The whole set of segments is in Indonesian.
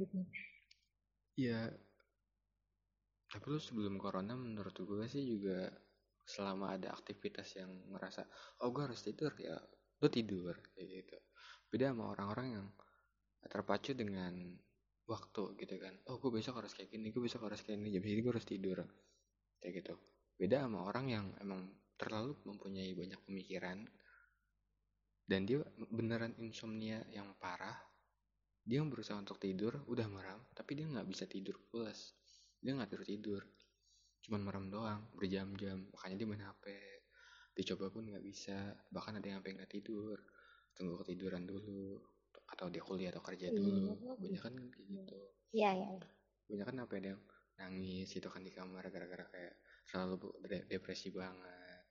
gitu ya tapi lu sebelum corona menurut gue sih juga selama ada aktivitas yang ngerasa oh gue harus tidur ya lu tidur kayak gitu. Beda sama orang-orang yang terpacu dengan waktu gitu kan. Oh gue besok harus kayak gini gue besok harus kayak gini jam segini gue harus tidur kayak gitu. Beda sama orang yang emang terlalu mempunyai banyak pemikiran dan dia beneran insomnia yang parah dia berusaha untuk tidur udah merem tapi dia nggak bisa tidur pulas. Dia nggak tidur tidur cuman merem doang berjam-jam makanya dia main hp dicoba pun nggak bisa bahkan ada yang sampai nggak tidur. Tunggu ketiduran dulu atau dia kuliah atau kerja Iya, dulu. gitu. banyak kan kayak gitu. Iya iya banyak kan apa ada yang nangis gitu kan di kamar gara-gara kayak selalu depresi banget.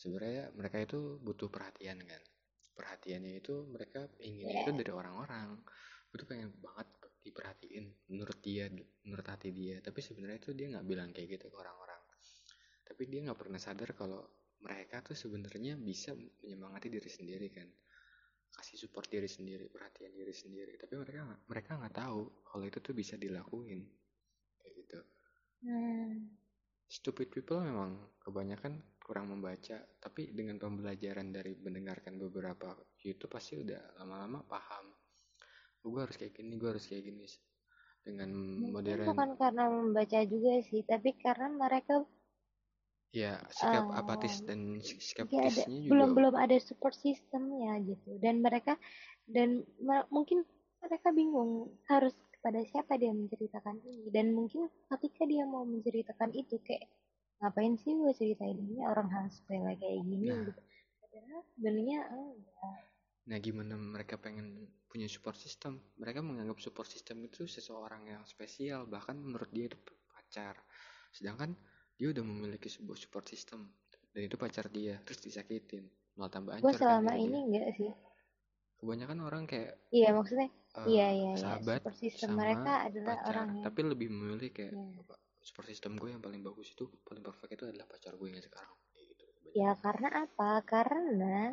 Sebenarnya mereka itu butuh perhatian kan perhatiannya itu mereka ingin Iya. itu dari orang-orang. Itu pengen banget diperhatiin menurut dia menurut hati dia. Tapi sebenarnya itu dia nggak bilang kayak gitu ke orang-orang. Tapi dia nggak pernah sadar kalau mereka tuh sebenarnya bisa menyemangati diri sendiri kan. Kasih support diri sendiri perhatian diri sendiri. Tapi mereka mereka nggak tahu kalau itu tuh bisa dilakuin. Kayak gitu. Hmm. stupid people memang kebanyakan kurang membaca tapi dengan pembelajaran dari mendengarkan beberapa YouTube pasti udah lama-lama paham. Oh, gue harus kayak gini gue harus kayak gini dengan mungkin modern. bukan karena membaca juga sih tapi karena mereka ya sikap Eh, apatis dan sik- ada skeptisnya juga belum belum ada support sistemnya gitu. Dan mereka dan mungkin mereka bingung harus kepada siapa dia menceritakan ini. Dan mungkin ketika dia mau menceritakan itu kayak ngapain sih gue ceritain ini orang hal sepele kayak gini Nah. gitu padahal sebenarnya enggak Nah, gimana mereka pengen punya support system? Mereka menganggap support system itu seseorang yang spesial, bahkan menurut dia itu pacar. Sedangkan dia udah memiliki sebuah support system dan itu pacar dia, terus disakitin, malah tambah gue hancur kan selama diri ini dia. enggak sih Kebanyakan orang kayak iya maksudnya eh, iya iya iya sahabat support system sama mereka adalah pacar, orang yang tapi lebih memilih kayak Iya. "Apa, support system gue yang paling bagus itu paling perfect itu adalah pacar gue yang sekarang. Gitu. Ya karena apa? Karena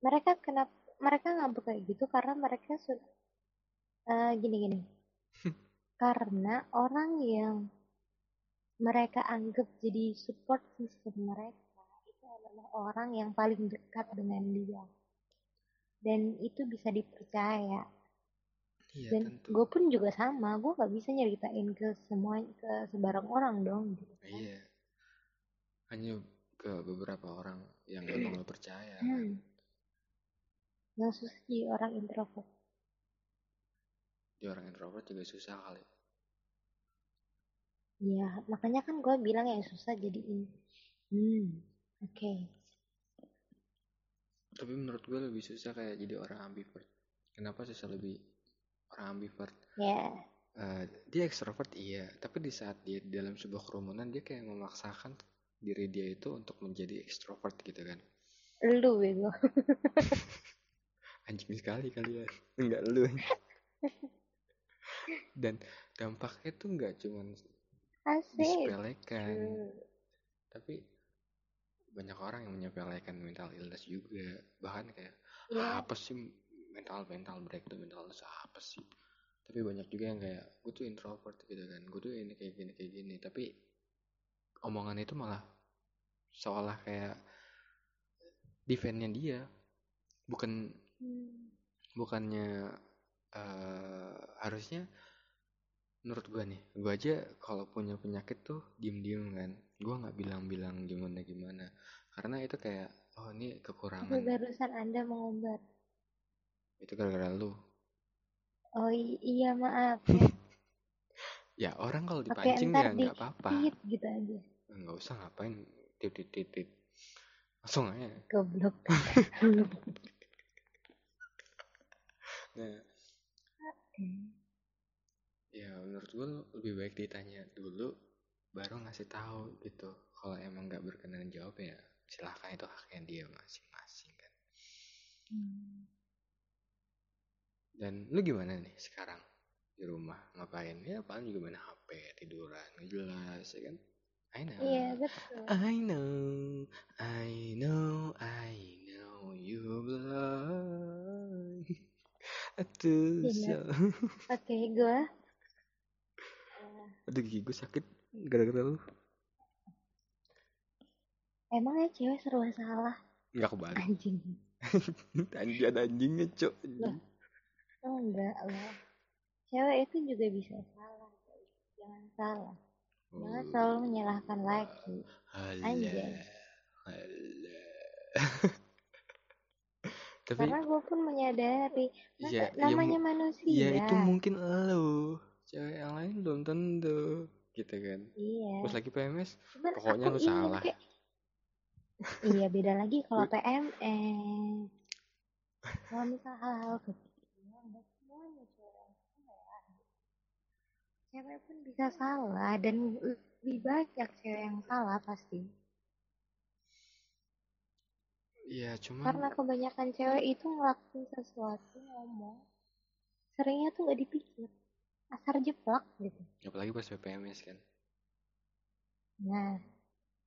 mereka kenapa mereka ngambek kayak gitu karena mereka sudah gini gini. karena orang yang mereka anggap jadi support system mereka itu adalah orang yang paling dekat dengan dia dan itu bisa dipercaya Iya, dan gue pun juga sama gue nggak bisa nyeritain ke semua ke sebarang orang dong gitu kan. Iya. Hanya ke beberapa orang yang memang lo percaya. kan. Hmm. yang susah jadi orang introvert Dia orang introvert juga susah kali. Ya, makanya kan gue bilang yang susah jadi ini. Hmm, oke. Tapi menurut gue lebih susah kayak jadi orang ambivert. Kenapa susah lebih orang ambivert? Ya, Eh, dia ekstrovert iya, tapi di saat dia dalam sebuah kerumunan dia kayak memaksakan diri dia itu untuk menjadi ekstrovert gitu kan. lu bego. Anjing sekali kalian. Enggak lu. Dan dampaknya tuh nggak cuman Asik. disepelekan, Hmm. tapi banyak orang yang menyepelekan mental illness juga. Bahkan kayak Ya, apa sih mental mental breakdown mental apa sih. Tapi banyak juga yang kayak gue tuh introvert gitu kan. Gue tuh ini kayak gini kayak gini. Tapi omongan itu malah seolah kayak defendnya dia bukan hmm, bukannya eh, harusnya menurut gue nih gue aja kalau punya penyakit tuh diem diem kan. Gue nggak bilang bilang gimana gimana karena itu kayak oh ini kekurangan. Barusan anda mengumbar. Itu gara-gara lu Oh iya maaf. ya. Ya orang kalau Oke, dipancing ntar ya nggak apa-apa. Gitu aja. Nggak usah ngapain tit tit tit tit. Langsung aja. Goblok. Nah, ya menurut gue lebih baik ditanya dulu baru ngasih tahu gitu. Kalau emang nggak berkenan jawab ya silahkan itu haknya dia masing-masing kan. Hmm. Dan lu gimana nih sekarang di rumah ngapain? Ya paling juga main HP, tiduran, nggak jelas ya kan? I know. Iya betul. I know, I know, I know you blind. Aduh, sial. Oke, gue Aduh gigi gue sakit gara-gara lu. emang ya cewek serba salah Enggak kebalik. anjing. Anjing ada anjingnya, Cok. Oh, enggak lah. Cewek itu juga bisa salah. guys. Jangan salah. Jangan Oh. selalu menyalahkan laki. Alah. Tapi Karena gue pun menyadari. Ya, ya, namanya mu- manusia. ya itu mungkin lo. Cewek yang lain belum tentu. Gitu kan. Iya. Pas lagi PMS, Cuman pokoknya lu salah. kayak- iya beda lagi kalau PMS. Kalau misal hal-hal kecil, nggak semuanya cewek salah. Cewek pun bisa salah dan lebih banyak cewek yang salah pasti. ya cuman Karena kebanyakan cewek itu ngelakuin sesuatu ngomong, seringnya tuh nggak dipikir, asar jeplak gitu. apalagi pas PMS kan. Nah,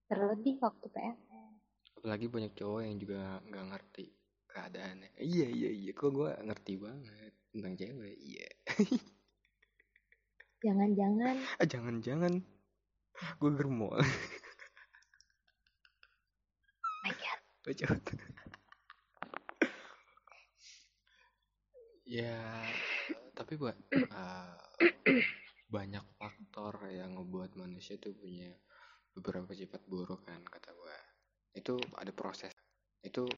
terlebih waktu PMS. Apalagi banyak cowok yang juga nggak ngerti keadaannya. Iya iya iya, kok gue ngerti banget tentang cewek. Iya. Jangan-jangan Ah jangan-jangan gue germol. my God, ya, tapi buat uh, banyak faktor yang ngebuat manusia tuh punya beberapa sifat buruk kan kata gua. Itu ada proses. Itu